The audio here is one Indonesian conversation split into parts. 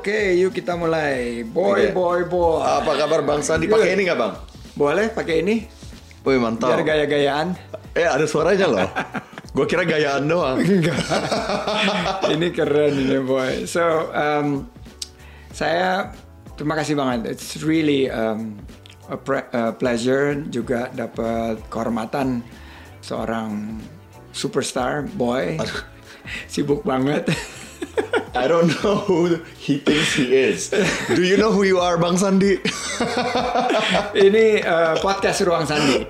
Oke, yuk kita mulai. Boy, Oke. boy, boy. Apa kabar Bang Sandi? Pakai ini nggak Bang? Boleh pakai ini? Wih mantap. Biar gaya-gayaan. Eh ada suaranya loh. Gue kira gayaan doang. Enggak. ini keren ini, boy. So, um, saya terima kasih banget. It's really um, a, a pleasure juga dapat kehormatan seorang superstar boy. Sibuk banget. I don't know who he thinks he is. Do you know who you are Bang Sandi? ini uh, podcast Ruang Sandi.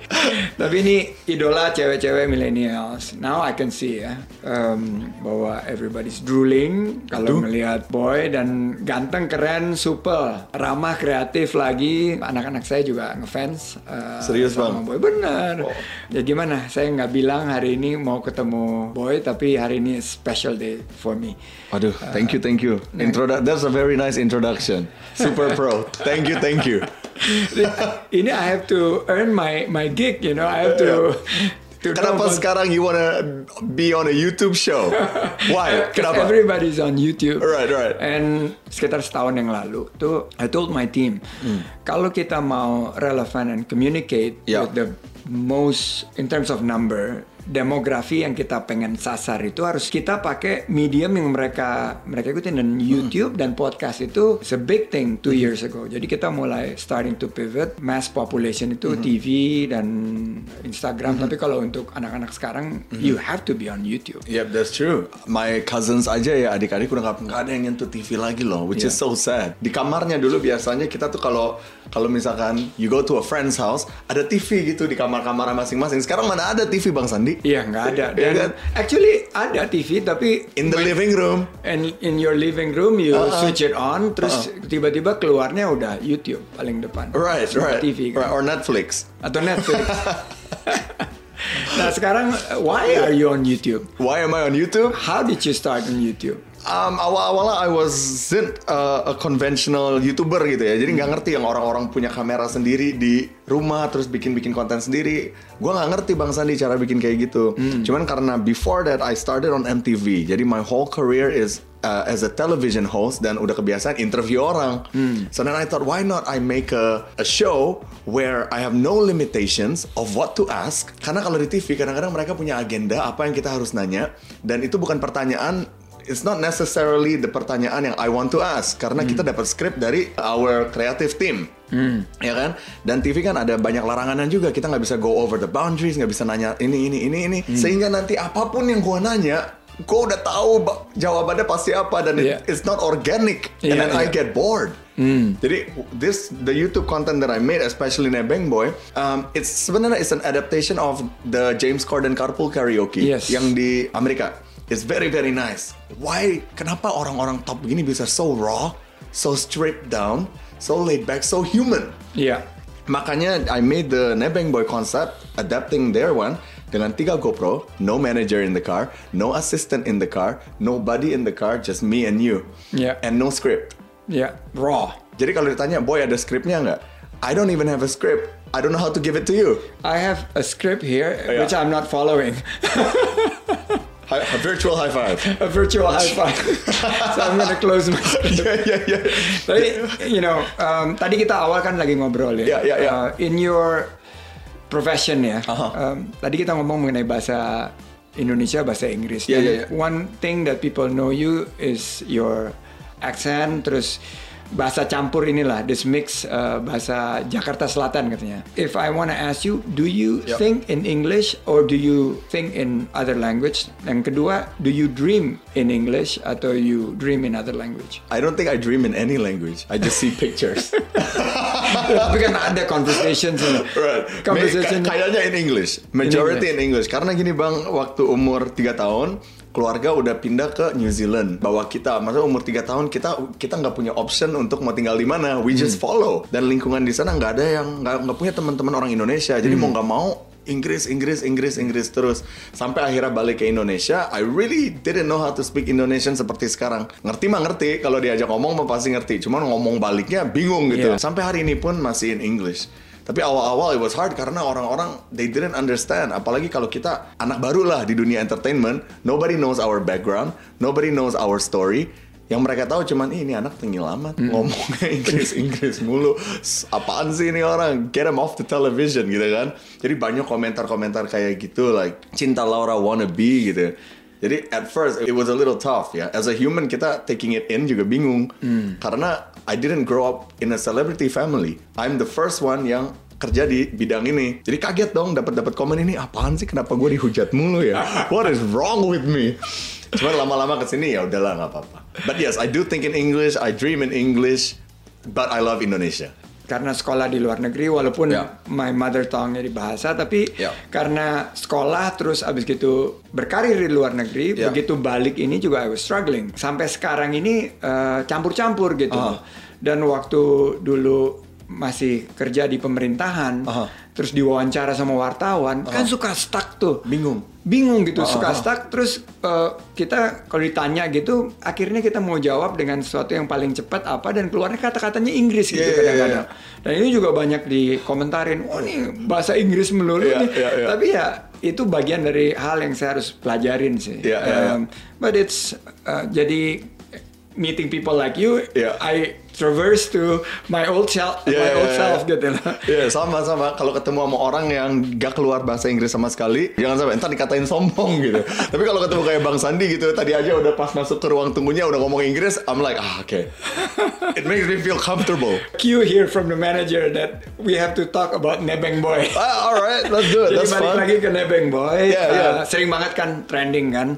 Tapi ini idola cewek-cewek millennials. Now I can see ya um, bahwa everybody's drooling kalau melihat boy dan ganteng, keren, supel, ramah, kreatif lagi. Anak-anak saya juga ngefans. uh, Serius, Bang? Boy bener. Ya gimana? Saya nggak bilang hari ini mau ketemu boy, tapi hari ini special day for me. Aduh, thank you, thank you. Introdu that's a very nice introduction. Super pro. Thank you, thank you. ini I have to earn my my gig, you know. I have to. Kenapa sekarang you wanna be on a YouTube show? Why? Kenapa? Everybody's on YouTube. Right, right. And sekitar setahun yang lalu tuh I told my team kalau kita mau relevant and communicate Yeah. with the most in terms of number demografi yang kita pengen sasar itu harus kita pakai medium yang mereka mereka ikutin dan YouTube dan podcast itu it's a big thing two years ago. Jadi kita mulai starting to pivot mass population itu TV dan Instagram. Tapi kalau untuk anak-anak sekarang you have to be on YouTube. Yep, that's true. My cousins aja ya adik-adik udah nggak ada yang nyentuh TV lagi loh, which is so sad. Di kamarnya dulu biasanya kita tuh kalau kalau misalkan you go to a friend's house ada TV gitu di kamar-kamar masing-masing. Sekarang mana ada TV Bang Sandi? Iya nggak ada. Iya Dan kan? actually ada TV tapi In the living room. and in your living room you Uh-uh. switch it on terus tiba-tiba keluarnya udah YouTube paling depan. Right, right. TV right. kan. Or Netflix. Atau Netflix. nah sekarang why are you on YouTube? Why am I on YouTube? How did you start on YouTube? Um, awal-awalnya I wasn't uh, a conventional YouTuber gitu ya. Jadi nggak ngerti yang orang-orang punya kamera sendiri di rumah terus bikin-bikin konten sendiri. Gua nggak ngerti Bang Sandi cara bikin kayak gitu. Cuman karena before that I started on MTV. Jadi my whole career is uh, as a television host dan udah kebiasaan interview orang. So then I thought why not I make a, a show where I have no limitations of what to ask. Karena kalau di TV kadang-kadang mereka punya agenda apa yang kita harus nanya dan itu bukan pertanyaan it's not necessarily the pertanyaan yang I want to ask karena kita dapat script dari our creative team. Ya kan? Dan TV kan ada banyak laranganan juga. Kita nggak bisa go over the boundaries, nggak bisa nanya ini ini ini ini. Sehingga nanti apa pun yang gua nanya, gua udah tahu ba- jawabannya pasti apa dan it- Yeah. it's not organic. and Yeah, then I yeah. get bored. Jadi this the YouTube content that I made, especially Nebeng Boy, um, it's sebenarnya it's an adaptation of the James Corden Carpool Karaoke Yes. yang di Amerika. It's very very nice. Why? Kenapa orang-orang top begini bisa so raw, so stripped down, so laid back, so human? Iya. Makanya I made the Nebeng Boy concept, adapting their one dengan tiga GoPro, no manager in the car, no assistant in the car, nobody in the car, just me and you, Yeah. and no script. Iya. Raw. Jadi kalau ditanya, boy ada skripnya nggak? I don't even have a script. I don't know how to give it to you. I have a script here Yeah. which I'm not following. Hi, a virtual high five. a virtual high five. so I'm gonna close my yeah, yeah, yeah. Tapi, you know, um, tadi kita awal kan lagi ngobrol ya. Ya, ya, ya. Uh, in your profession ya. Aha. um, tadi kita ngomong mengenai bahasa Indonesia, bahasa Inggris. Dan ya, ya. One thing that people know you is your accent, terus bahasa campur inilah, this mix uh, bahasa Jakarta Selatan katanya. If I wanna ask you, do you Ya. think in English or do you think in other language? Yang kedua, do you dream in English atau you dream in other language? I don't think I dream in any language. I just see pictures. Tapi kan ada conversation right. Conversation. Kayaknya in English. Majority In in English. Karena gini bang, waktu umur 3 tahun, keluarga udah pindah ke New Zealand. Bawa kita, maksudnya umur 3 tahun kita kita nggak punya option untuk mau tinggal di mana. We just follow. Dan lingkungan di sana nggak ada yang nggak punya teman-teman orang Indonesia. Jadi mau nggak mau Inggris, Inggris, Inggris, Inggris terus sampai akhirnya balik ke Indonesia. I really didn't know how to speak Indonesian seperti sekarang. Ngerti mah ngerti, kalau diajak ngomong mah pasti ngerti. Cuman ngomong baliknya bingung gitu. Iya. Sampai hari ini pun masih in English. Tapi awal-awal it was hard karena orang-orang they didn't understand. Apalagi kalau kita anak baru lah di dunia entertainment, nobody knows our background, nobody knows our story. Yang mereka tahu cuman "Ih, ini anak tinggi amat ngomongnya Inggris Inggris mulu. Apaan sih ini orang? Get him off the television gitu kan. Jadi banyak komentar-komentar kayak gitu like cinta Laura wannabe gitu. Jadi at first it was a little tough ya. As a human kita taking it in juga bingung karena I didn't grow up in a celebrity family. I'm the first one yang kerja di bidang ini. Jadi kaget dong dapat dapat komen ini apaan sih kenapa gue dihujat mulu ya? What is wrong with me? Cuman lama-lama ke sini ya udahlah nggak apa-apa. But yes, I do think in English, I dream in English, but I love Indonesia. Karena sekolah di luar negeri walaupun Ya. my mother tongue di bahasa tapi Ya. karena sekolah terus abis gitu berkarir di luar negeri Ya. begitu balik ini juga I was struggling sampai sekarang ini eh, campur-campur gitu Aha. dan waktu dulu masih kerja di pemerintahan Aha. Terus diwawancara sama wartawan kan suka stuck tuh Bingung. bingung gitu suka Ah. stuck terus uh, kita kalau ditanya gitu akhirnya kita mau jawab dengan sesuatu yang paling cepat apa dan keluarnya kata-katanya Inggris gitu Iya, iya, kadang-kadang iya. dan ini juga banyak dikomentarin oh ini bahasa Inggris melulu Iya, nih iya, iya. tapi ya itu bagian dari hal yang saya harus pelajarin sih Iya, iya, iya. Um, but it's uh, jadi meeting people like you Iya. I traverse to my old self Iya, my old iya. self gitu. Lah Iya sama sama. Kalau ketemu sama orang yang gak keluar bahasa Inggris sama sekali jangan sampai entar dikatain sombong gitu. Tapi kalau ketemu kayak Bang Sandi gitu tadi aja udah pas masuk ke ruang tunggunya udah ngomong Inggris I'm like ah oke it makes me feel comfortable. Cue here from the manager that we have to talk about Nebeng Boy. Ah, alright let's do it. Jadi that's balik fun. lagi ke Nebeng Boy, iya. uh, sering banget kan trending kan,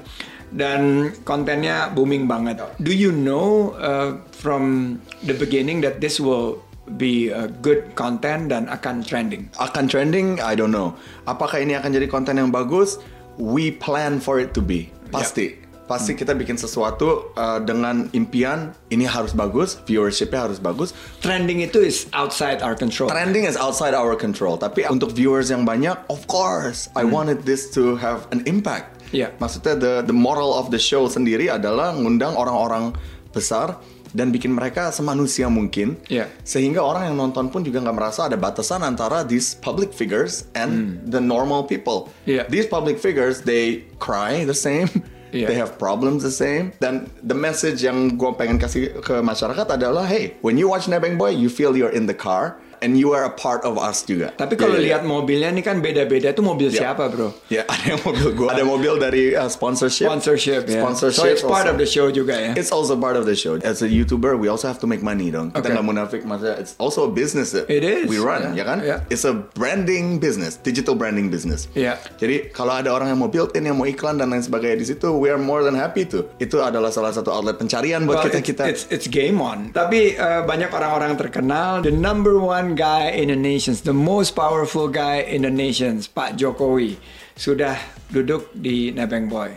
dan kontennya booming banget. Do you know uh, from the beginning that this will be a good content dan akan trending? akan trending? I don't know. Apakah ini akan jadi konten yang bagus? We plan for it to be. Pasti pasti kita bikin sesuatu uh, dengan impian ini harus bagus viewershipnya harus bagus Trending itu is outside our control. Trending is outside our control. Tapi untuk viewers yang banyak, of course, I wanted this to have an impact. Iya. Maksudnya the the moral of the show sendiri adalah ngundang orang-orang besar dan bikin mereka semanusia mungkin. Iya. Sehingga orang yang nonton pun juga nggak merasa ada batasan antara these public figures and the normal people. Iya. These public figures, they cry the same. Iya. They have problems the same. Dan the message yang gue pengen kasih ke masyarakat adalah, hey, when you watch Nebeng Boy, you feel you're in the car and you are a part of us juga. Tapi kalau ya. lihat mobilnya ini kan beda-beda. Itu mobil Ya. siapa bro? Ya, ada yang mobil gue. Ada mobil dari uh, sponsorship. Sponsorship ya. Sponsorship. So it's part also. of the show juga ya. It's also part of the show. As a YouTuber, we also have to make money dong. Kita Okay. nggak munafik, maksudnya it's also a business that It is, we run, yeah, ya kan? yeah. It's a branding business, digital branding business. Iya. Jadi kalau ada orang yang mau build in, yang mau iklan dan lain sebagainya di situ, we are more than happy to. Itu adalah salah satu outlet pencarian buat Well, kita it's, kita. it's, it's game on. Tapi uh, banyak orang-orang terkenal. The number one guy in the nations, the most powerful guy in the nations, Pak Jokowi, sudah duduk di Nebeng Boy.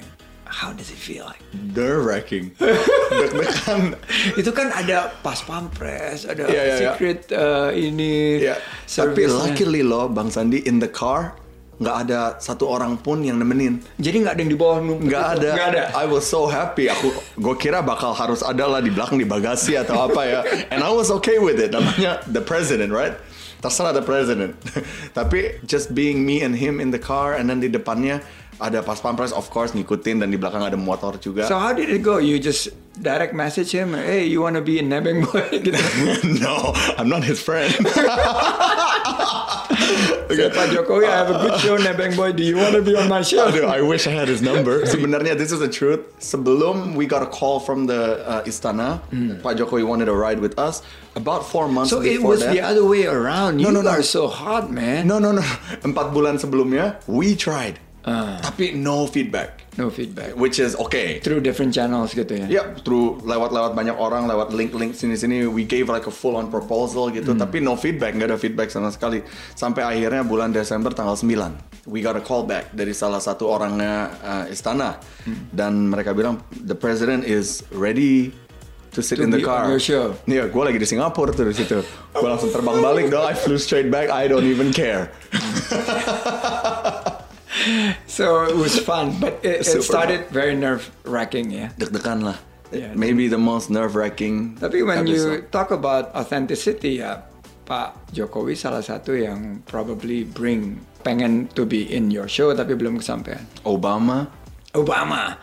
How does it feel like? Nerve wracking. Deg-degan. Itu kan ada pas pampres, ada iya, iya. secret uh, ini. Ya, tapi luckily loh, Bang Sandi in the car nggak ada satu orang pun yang nemenin. Jadi nggak ada yang di bawah Nggak ada. Nggak ada. I was so happy. Aku gue kira bakal harus ada lah di belakang di bagasi atau apa ya. And I was okay with it. Namanya the president, right? Terserah the president. Tapi just being me and him in the car and then di depannya ada pas pampres of course ngikutin dan di belakang ada motor juga. So how did it go? You just direct message him, hey, you wanna be a Nebeng Boy? gitu. no, I'm not his friend. Say, Pak Jokowi, I have a good show, Nebeng Boy. Do you wanna be on my show? Aduh, I wish I had his number. Sebenarnya this is the truth. Sebelum we got a call from the uh, istana, Pak Jokowi wanted to ride with us. About four months Hmm. So it was that. the other way around. No, you no, no. are so hot, man. No, no, no. Empat bulan sebelumnya, we tried. Ah. Tapi no feedback. No feedback. Which is okay. Through different channels gitu ya. Ya, through lewat-lewat banyak orang, lewat link-link sini-sini, we gave like a full-on proposal gitu, Hmm. tapi no feedback, nggak ada feedback sama sekali. Sampai akhirnya bulan Desember tanggal 9, we got a call back dari salah satu orangnya uh, istana, Hmm. dan mereka bilang the president is ready to sit To in the car. Iya, gue lagi di Singapura tuh di situ. Gue langsung terbang balik dong. I flew straight back. I don't even care. So it was fun, but it, it started very nerve wracking ya. Deg-degan lah. Yeah. Maybe the most nerve-wracking. Tapi when you episode. talk about authenticity ya, Pak Jokowi salah satu yang probably bring pengen to be in your show tapi belum kesampaian. Obama, Obama,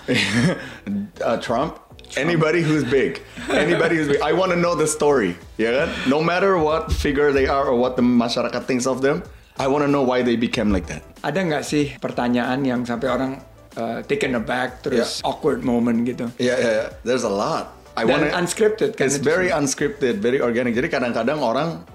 uh, Trump, Anybody who's big, anybody who's big, I want to know the story, ya kan? No matter what figure they are or what the masyarakat thinks of them, I want to know why they became like that. Ada nggak sih pertanyaan yang sampai orang uh, taken aback terus awkward moment gitu? Yeah, yeah, yeah. There's a lot. I Dan wanna- unscripted kan? It's very unscripted, very organic. Jadi kadang-kadang orang,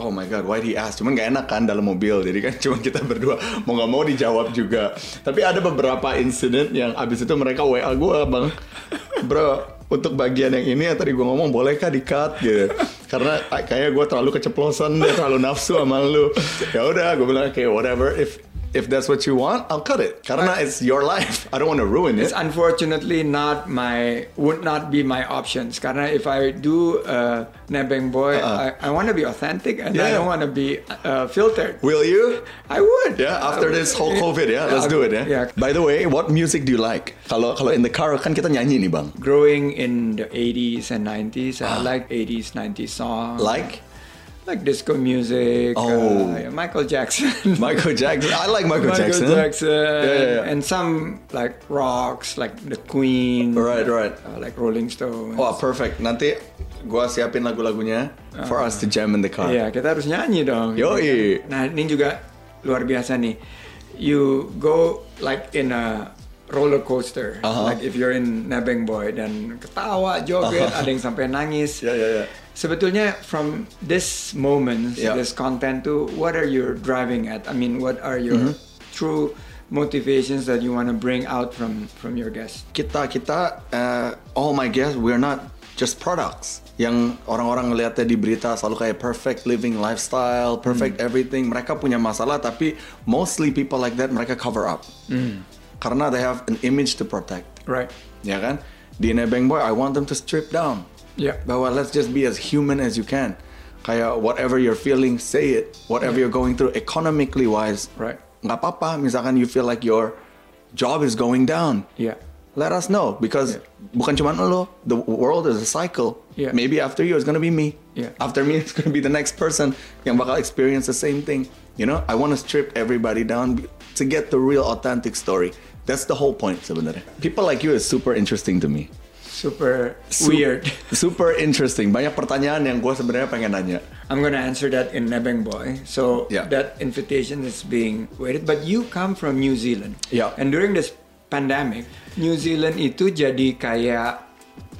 oh my god, why he ask? Cuman gak enak kan dalam mobil. Jadi kan cuma kita berdua mau nggak mau dijawab juga. Tapi ada beberapa insiden yang abis itu mereka WA gue, bang, bro. Untuk bagian yang ini yang tadi gue ngomong bolehkah di cut gitu karena kayaknya gue terlalu keceplosan terlalu nafsu sama lu. Ya udah gue bilang okay whatever. If if that's what you want I'll cut it karena it's your life I don't want to ruin it It's unfortunately not my would not be my options karena if I do uh, nebeng boy, Uh-uh. I, I want to be authentic and I don't want to be uh, filtered. will you I would. Yeah, after would. this whole COVID yeah. let's do it ya. Yeah. By the way, what music do you like? Kalau kalau in the car kan kita nyanyi nih bang. Growing in the 80s and 90s, I like 80s, 90s songs. Ah. Like like disco music. Oh. uh, yeah, Michael Jackson. Michael Jackson. I like Michael, Jackson. Jackson, yeah, yeah. and some like rocks, like the Queen. Right, right. uh, like Rolling Stones. Wah perfect. Nanti gua siapin lagu-lagunya for us to jam in the car. Iya, kita harus nyanyi dong. Yoi. Nah, ini juga luar biasa nih. You go like in a roller coaster, Uh-huh. like if you're in Nebeng Boy dan ketawa, joget, ada yang sampai nangis. Ya ya ya. Sebetulnya from this moment, Yeah. this content tuh, what are you driving at? I mean, what are your Mm-hmm. true motivations that you want to bring out from from your guests? Kita kita uh, all my guests we're not just products yang orang-orang ngeliatnya di berita selalu kayak perfect living lifestyle, perfect everything. Mereka punya masalah tapi mostly people like that mereka cover up. Karena they have an image to protect. Right. ya kan di Nebeng Boy I want them to strip down Yeah. bahwa let's just be as human as you can. Kayak whatever you're feeling say it. Whatever you're going through economically wise Right. nggak apa-apa misalkan you feel like your job is going down. Yeah. let us know because bukan cuma lo the world is a cycle. Yeah. maybe after you it's gonna be me. Yeah. after me it's gonna be the next person yang bakal experience the same thing. You know I want to strip everybody down to get the real authentic story. That's the whole point sebenarnya. People like you is super interesting to me Super Su- weird. super interesting banyak pertanyaan yang gue sebenarnya pengen nanya I'm gonna answer that in Nebeng Boy. So Yeah. that invitation is being waited. But you come from New Zealand. Yeah. And during this pandemic, New Zealand itu jadi kayak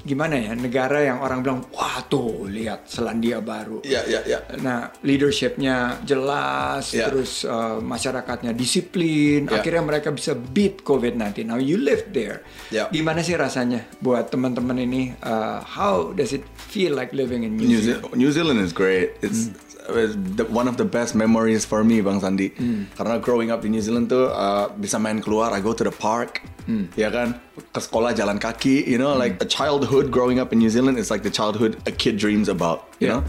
gimana ya negara yang orang bilang wah tuh lihat Selandia Baru. ya ya ya Nah, leadershipnya jelas, Yeah. terus uh, masyarakatnya disiplin, Yeah. akhirnya mereka bisa beat COVID-19. Now you live there. Yeah. Gimana sih rasanya buat teman-teman ini? uh, how does it feel like living in New, New, Zealand? Ze- New Zealand is great. It's, it's the, one of the best memories for me, Bang Sandi. Karena growing up di New Zealand tuh uh, bisa main keluar. I go to the park, ya kan, ke sekolah jalan kaki. You know, like a childhood growing up in New Zealand is like the childhood a kid dreams about. You Yeah. know,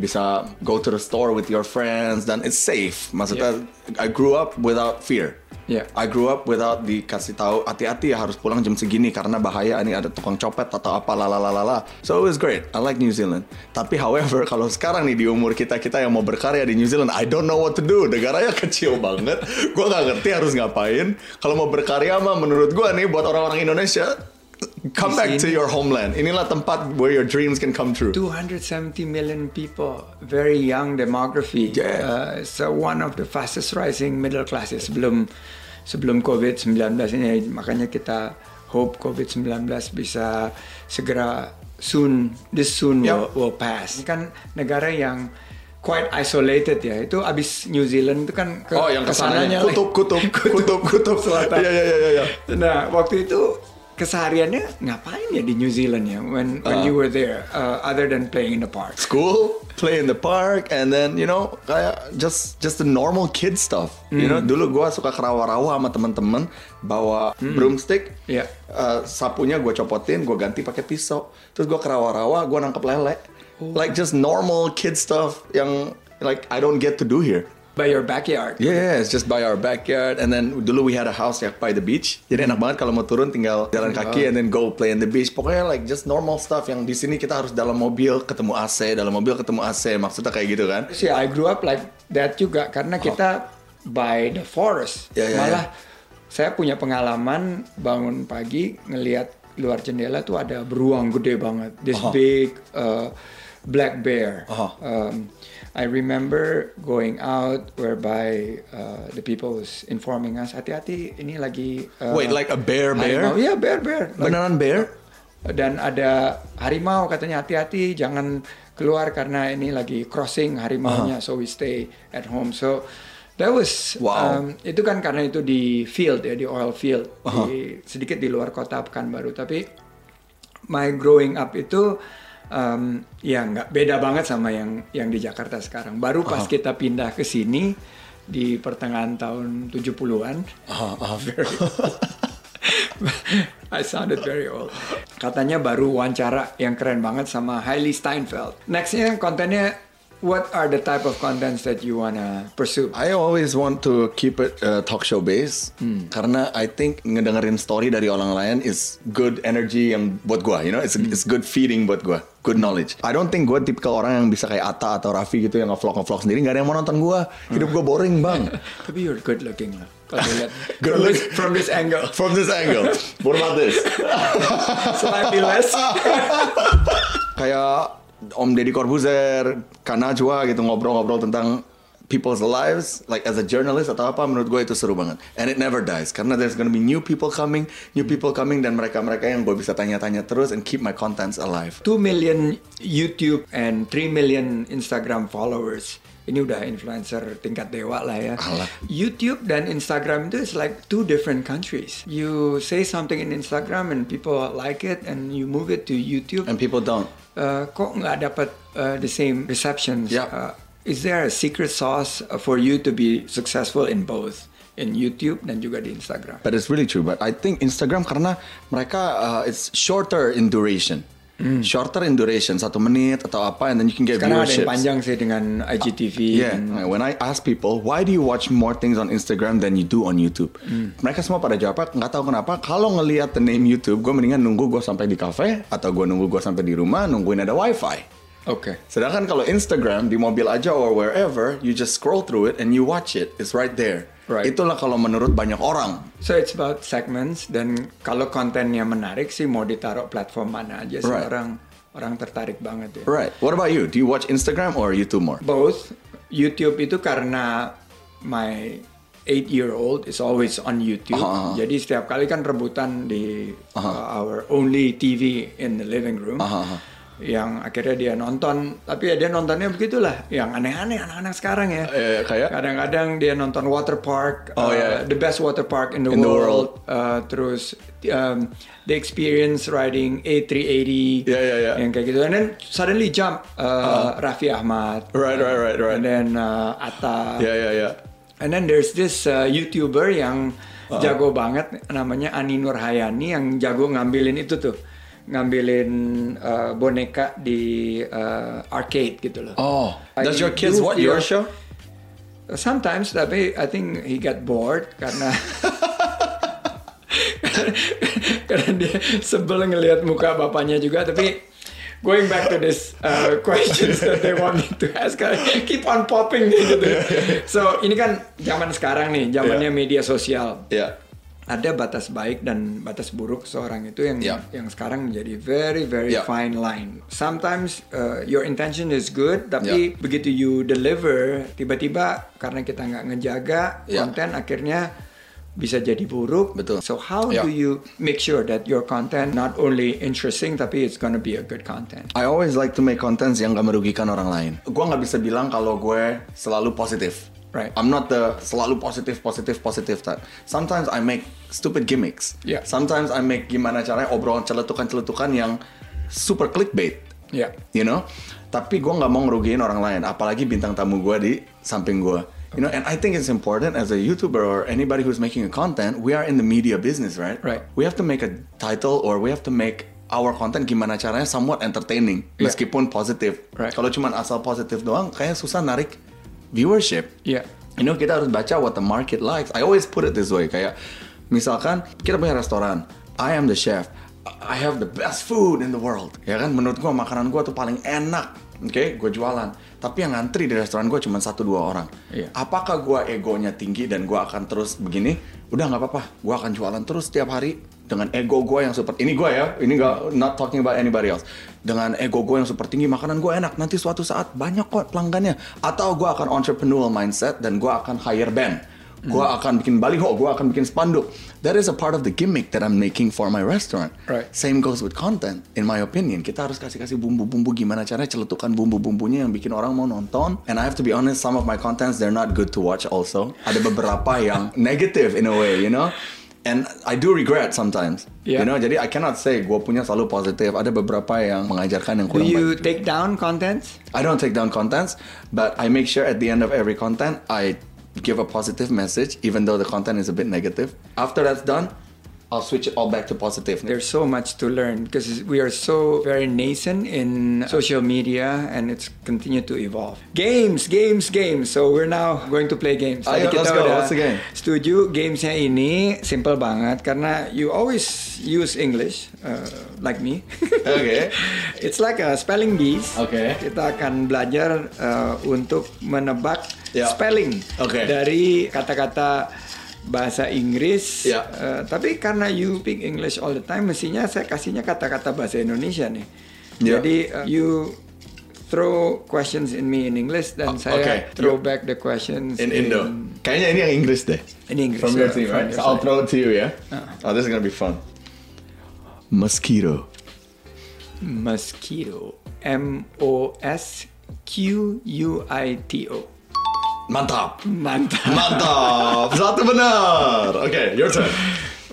bisa go to the store with your friends dan it's safe. Maksudnya, I grew up without fear. Yeah. I grew up without dikasih tahu hati-hati ya harus pulang jam segini karena bahaya ini ada tukang copet atau apa lalalala. So it was great. I like New Zealand. Tapi however kalau sekarang nih di umur kita kita yang mau berkarya di New Zealand, I don't know what to do. Negaranya kecil banget. Gua nggak ngerti harus ngapain. Kalau mau berkarya mah menurut gua nih buat orang-orang Indonesia come back to your homeland. Inilah tempat where your dreams can come true. 270 million people, very young demography. Yeah. Uh, so one of the fastest rising middle classes sebelum sebelum COVID-19 ini makanya kita hope COVID-19 bisa segera soon this soon Yeah. will, will pass. Ini kan negara yang quite isolated ya. Itu abis New Zealand itu kan ke Oh, yang ke sananya ke sananya kutub, kutub, kutub, kutub, selatan. Iya, iya, iya, iya. Nah, waktu itu kesehariannya ngapain ya di New Zealand ya when when Uh. you were there uh, other than playing in the park? school, play in the park, and then you know kayak just just the normal kid stuff. You know, dulu gua suka ke rawa-rawa sama temen-temen bawa broomstick. Iya. Uh, sapunya gue copotin, gue ganti pakai pisau. Terus gue ke rawa-rawa, gue nangkep lele. Like just normal kid stuff yang like I don't get to do here. By your backyard. Yeah, it's just by our backyard. And then dulu we had a house ya by the beach. Jadi enak banget kalau mau turun tinggal jalan kaki and then go play in the beach. Pokoknya like just normal stuff yang di sini kita harus dalam mobil ketemu AC, dalam mobil ketemu AC. Maksudnya kayak gitu kan? See, I grew up like that juga karena kita by the forest. Ya, ya, Malah saya punya pengalaman bangun pagi ngelihat luar jendela tuh ada beruang gede banget. This big uh, black bear. Aha. Um, I remember going out whereby uh, the people was informing us hati-hati ini lagi uh, Wait, like a bear bear? Iya bear bear. Like, Beneran bear? dan ada harimau katanya hati-hati jangan keluar karena ini lagi crossing harimaunya so we stay at home so that was Wow. um, itu kan karena itu di field ya di oil field di, sedikit di luar kota Pekanbaru tapi my growing up itu um, ya nggak beda banget sama yang yang di Jakarta sekarang. Baru pas kita pindah ke sini di pertengahan tahun 70-an very I sounded very old. Katanya baru wawancara yang keren banget sama Hailey Steinfeld. Nextnya kontennya, what are the type of contents that you wanna pursue? I always want to keep it uh, talk show based karena I think ngedengerin story dari orang lain is good energy yang buat gua, you know, it's it's good feeding buat gua, good knowledge. I don't think gua tipikal orang yang bisa kayak Atta atau Raffi gitu yang ngevlog ngevlog sendiri, nggak ada yang mau nonton gua. Hidup gua boring bang. Tapi you're good looking lah. Good from, this, look- from this angle. From this angle, what about this? Slightly less. kayak Om Deddy Corbuzier, Kanajwa gitu ngobrol-ngobrol tentang people's lives, like as a journalist atau apa, menurut gue itu seru banget. And it never dies, karena there's gonna be new people coming, new people coming, dan mereka-mereka yang gue bisa tanya-tanya terus and keep my contents alive. 2 million YouTube and 3 million Instagram followers. Ini udah influencer tingkat dewa lah ya. Alah. YouTube dan Instagram itu is like two different countries. You say something in Instagram and people like it and you move it to YouTube. And people don't. uh, kok nggak dapat uh, the same receptions? Yeah. Uh, is there a secret sauce uh, for you to be successful in both? In YouTube dan juga di Instagram. But it's really true. But I think Instagram karena mereka uh, it's shorter in duration. Shorter in duration, satu menit atau apa, and then you can get Sekarang ada viewerships. yang panjang sih dengan IGTV. Yeah, dan- when I ask people why do you watch more things on Instagram than you do on YouTube, Hmm. mereka semua pada jawab nggak tahu kenapa. Kalau ngelihat the name YouTube, gue mendingan nunggu gue sampai di cafe atau gue nunggu gue sampai di rumah nungguin ada wifi. Oke. Sedangkan kalau Instagram di mobil aja or wherever, you just scroll through it and you watch it, it's right there. Right. Itulah kalau menurut banyak orang. So it's about segments dan kalau kontennya menarik sih mau ditaruh platform mana aja sih Right. orang orang tertarik banget ya. Right. What about you? Do you watch Instagram or YouTube more? Both YouTube itu karena my eight year old is always on YouTube. Aha, aha. Jadi setiap kali kan rebutan di uh, our only TV in the living room. Aha, aha. Yang akhirnya dia nonton, tapi ya dia nontonnya begitulah, yang aneh-aneh anak-anak sekarang ya. Eh, kayak? Kadang-kadang dia nonton water park, Oh, uh, yeah. the best water park in the In the world. Uh, terus um, the experience riding A380, Yeah, yeah, yeah. yang kayak gitu. And then suddenly jump uh, Raffi Ahmad, Right, right, right, right. and then uh, Atta, Ya ya ya. and then there's this uh, YouTuber yang Uh-huh. jago banget, namanya Ani Nurhayani yang jago ngambilin itu tuh, ngambilin uh, boneka di uh, arcade gitu loh. Oh, does your kids watch your show? Sometimes, tapi I think he got bored karena karena dia sebel ngelihat muka bapaknya juga. Tapi going back to this uh, questions that they want me to ask, I keep on popping gitu. So ini kan zaman sekarang nih, zamannya media sosial. Ya. Ada batas baik dan batas buruk seorang itu yang Yeah. yang sekarang menjadi very very Yeah. fine line. Sometimes uh, your intention is good, tapi begitu you deliver, tiba-tiba karena kita nggak ngejaga Yeah. konten, akhirnya bisa jadi buruk. Betul. So how Yeah. do you make sure that your content not only interesting, tapi it's gonna be a good content? I always like to make contents yang gak merugikan orang lain. Gue nggak bisa bilang kalau gue selalu positif. Right. I'm not the selalu positif, positif, positif type. Sometimes I make stupid gimmicks. Yeah. Sometimes I make gimana caranya obrolan celetukan-celetukan yang super clickbait. Yeah. You know? Tapi gue nggak mau ngerugiin orang lain. Apalagi bintang tamu gue di samping gue. You know, and I think it's important as a YouTuber or anybody who's making a content, we are in the media business, right? Right. We have to make a title or we have to make our content gimana caranya somewhat entertaining Yeah. meskipun positif. Right. Kalau cuma asal positif doang, kayak susah narik viewership. Yeah. You know, kita harus baca what the market likes. I always put it this way, kayak misalkan kita punya restoran, I am the chef, I have the best food in the world. Ya kan, menurut gua makanan gua tuh paling enak. Oke, gue jualan. Tapi yang ngantri di restoran gue cuma satu dua orang. Iya. Apakah gue egonya tinggi dan gue akan terus begini? Udah nggak apa-apa. Gue akan jualan terus setiap hari dengan ego gue yang super. Ini gue ya. Ini gak not talking about anybody else. Dengan ego gue yang super tinggi, makanan gue enak. Nanti suatu saat banyak kok pelanggannya. Atau gue akan entrepreneurial mindset dan gue akan hire band. Gue akan bikin baliho, gue akan bikin spanduk. That is a part of the gimmick that I'm making for my restaurant. Right. Same goes with content, in my opinion. Kita harus kasih-kasih bumbu-bumbu gimana caranya celetukan bumbu-bumbunya yang bikin orang mau nonton. And I have to be honest, some of my contents they're not good to watch also. Ada beberapa yang negative in a way, you know. And I do regret sometimes, Yeah. you know. Jadi I cannot say gue punya selalu positif. Ada beberapa yang mengajarkan yang Do you baik. take down contents? I don't take down contents, but I make sure at the end of every content I give a positive message, even though the content is a bit negative. After that's done, I'll switch it all back to positive. There's so much to learn because we are so very nascent in social media and it's continue to evolve. Games, games, games. So we're now going to play games. Ayo, let's go. udah What's the game? setuju gamesnya ini simple banget karena you always use English uh, like me. Okay. It's like a spelling bees. Okay. Kita akan belajar uh, untuk menebak Ya. spelling Okay. dari kata-kata bahasa Inggris. Ya. Uh, tapi karena you speak English all the time, mestinya saya kasihnya kata-kata bahasa Indonesia nih. Ya. Jadi uh, you throw questions in me in English dan Oh, saya okay. throw You- back the questions In Indo. Kayaknya ini yang English deh. In English, From your team, from right? your So I'll throw it to you, yeah? Uh. Oh, this is gonna be fun. Mosquito. Mosquito. M O S Q U I T O. Mantap. Mantap. Mantap. Satu benar. Okay, your turn.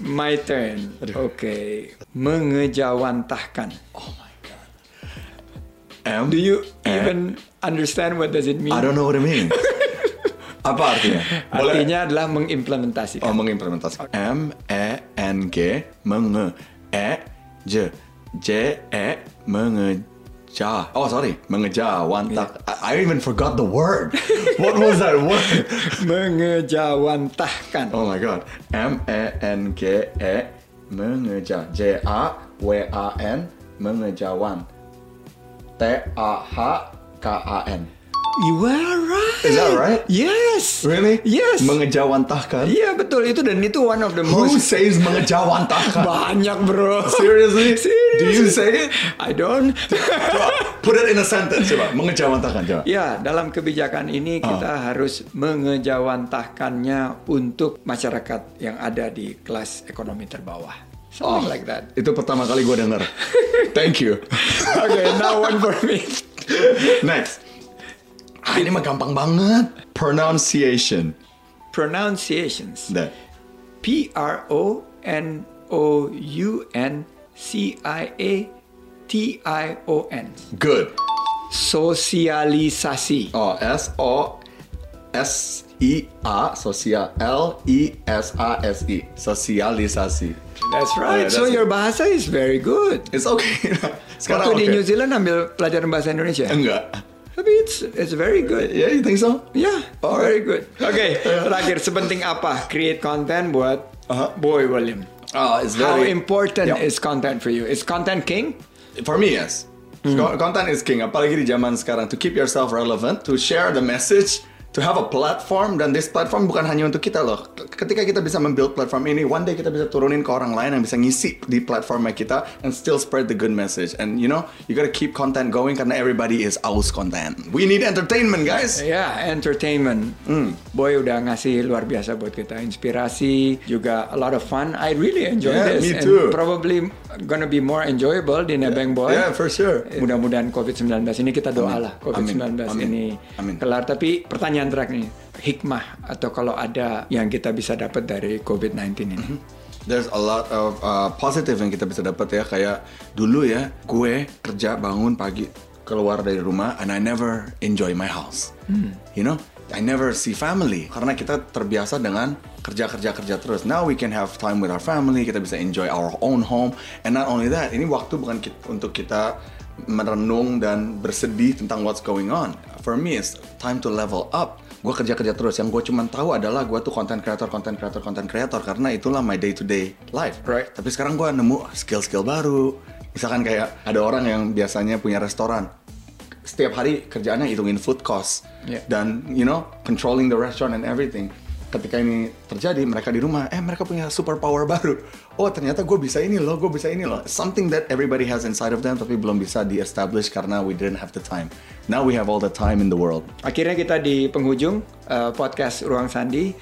My turn. Oke. Mengejawantahkan. Oh my god. M. Do you Eh. even understand what does it mean? I don't know what it means. Apa artinya? Boleh? Artinya adalah mengimplementasikan. Oh, mengimplementasikan. M E N G menge E J J E mengeja. Oh sorry, mengejawantak. I, I even forgot the word. What was that word? Mengejawantahkan. Oh my god. M E N G E mengeja. J A W A N mengejawan. T A H K A N. You are right. Is that right? Yes. Really? Yes. Mengejawantahkan. Iya betul itu dan itu one of the Who most says mengejawantahkan? banyak bro. Seriously? Serious. Do you say it? I don't. Coba, put it in a sentence coba. Mengejawantahkan coba. Ya, dalam kebijakan ini Ah. kita harus mengejawantahkannya untuk masyarakat yang ada di kelas ekonomi terbawah. Oh. Something like that. Itu pertama kali gue denger. Thank you. Okay, now one for me. Next. Ah, ini mah gampang banget. Pronunciation. Pronunciations. That. P R O N O U N C I A T I O N. Good. Sosialisasi. Oh, S O S I A sosial L I S A S I sosialisasi. That's right. Yeah, so that's your bahasa is very good. It's okay. Sekarang Waktu di oke. New Zealand ambil pelajaran bahasa Indonesia. Enggak. Tapi it's it's very good. Yeah, you think so? Yeah, very good. Oke, terakhir sepenting apa create content buat Uh-huh. Boy William? Oh, it's How very important Yeah. is content for you? Is content king? For me, yes. Co- Content is king, apalagi di zaman sekarang. To keep yourself relevant, to share the message, to have a platform, dan this platform bukan hanya untuk kita loh. Ketika kita bisa membuild platform ini, one day kita bisa turunin ke orang lain yang bisa ngisi di platformnya kita and still spread the good message. And you know, you gotta keep content going karena everybody is aus content. We need entertainment, guys. Ya, entertainment. Hmm. Boy udah ngasih luar biasa buat kita, inspirasi, juga a lot of fun. I really enjoy Yeah, this, me and too. probably gonna be more enjoyable di Nebeng Boy. Yeah, for sure. Mudah-mudahan COVID-19 ini kita doa lah COVID-19 Amin. Amin. ini Amin. kelar. Tapi pertanyaan terakhir nih, hikmah atau kalau ada yang kita bisa dapat dari COVID-19 ini. There's a lot of uh, positive yang kita bisa dapat ya kayak dulu ya gue kerja bangun pagi keluar dari rumah and I never enjoy my house. You know, I never see family karena kita terbiasa dengan kerja kerja kerja terus. Now we can have time with our family, kita bisa enjoy our own home and not only that, ini waktu bukan ki- untuk kita merenung dan bersedih tentang what's going on. For me, it's time to level up gue kerja kerja terus yang gue cuma tahu adalah gue tuh content creator content creator content creator karena itulah my day to day life Right. tapi sekarang gue nemu skill skill baru misalkan kayak ada orang yang biasanya punya restoran setiap hari kerjaannya hitungin food cost Yeah. dan you know controlling the restaurant and everything. Ketika ini terjadi, mereka di rumah, eh mereka punya superpower baru. Oh ternyata gue bisa ini loh, gue bisa ini loh. Something that everybody has inside of them tapi belum bisa di-establish karena we didn't have the time. Now we have all the time in the world. Akhirnya kita di penghujung uh, podcast Ruang Sandi.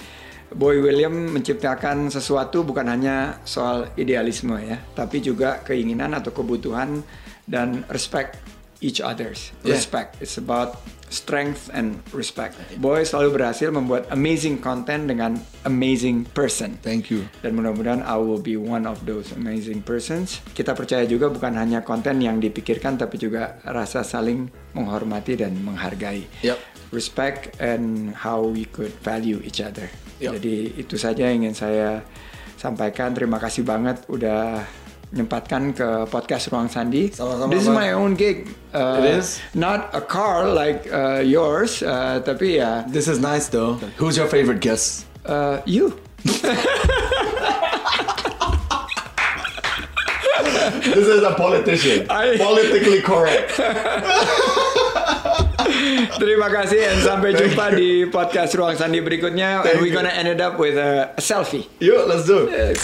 Boy William menciptakan sesuatu bukan hanya soal idealisme ya, tapi juga keinginan atau kebutuhan dan respect each others. Yeah. Respect. It's about strength and respect. Boy selalu berhasil membuat amazing content dengan amazing person. Thank you. Dan mudah-mudahan I will be one of those amazing persons. Kita percaya juga bukan hanya konten yang dipikirkan tapi juga rasa saling menghormati dan menghargai. Yep. Respect and how we could value each other. Yep. Jadi itu saja yang ingin saya sampaikan. Terima kasih banget udah nyempatkan ke podcast Ruang Sandi. Sama-sama, This is my own gig. Uh, It is? Not a car like uh, yours, uh, tapi ya This is nice though. Who's your favorite guest? uh, you. This is a politician. I- Politically correct. Terima kasih dan sampai jumpa di podcast Ruang Sandi berikutnya. Thank and we're gonna end it up with a, a selfie. Yuk, let's do it.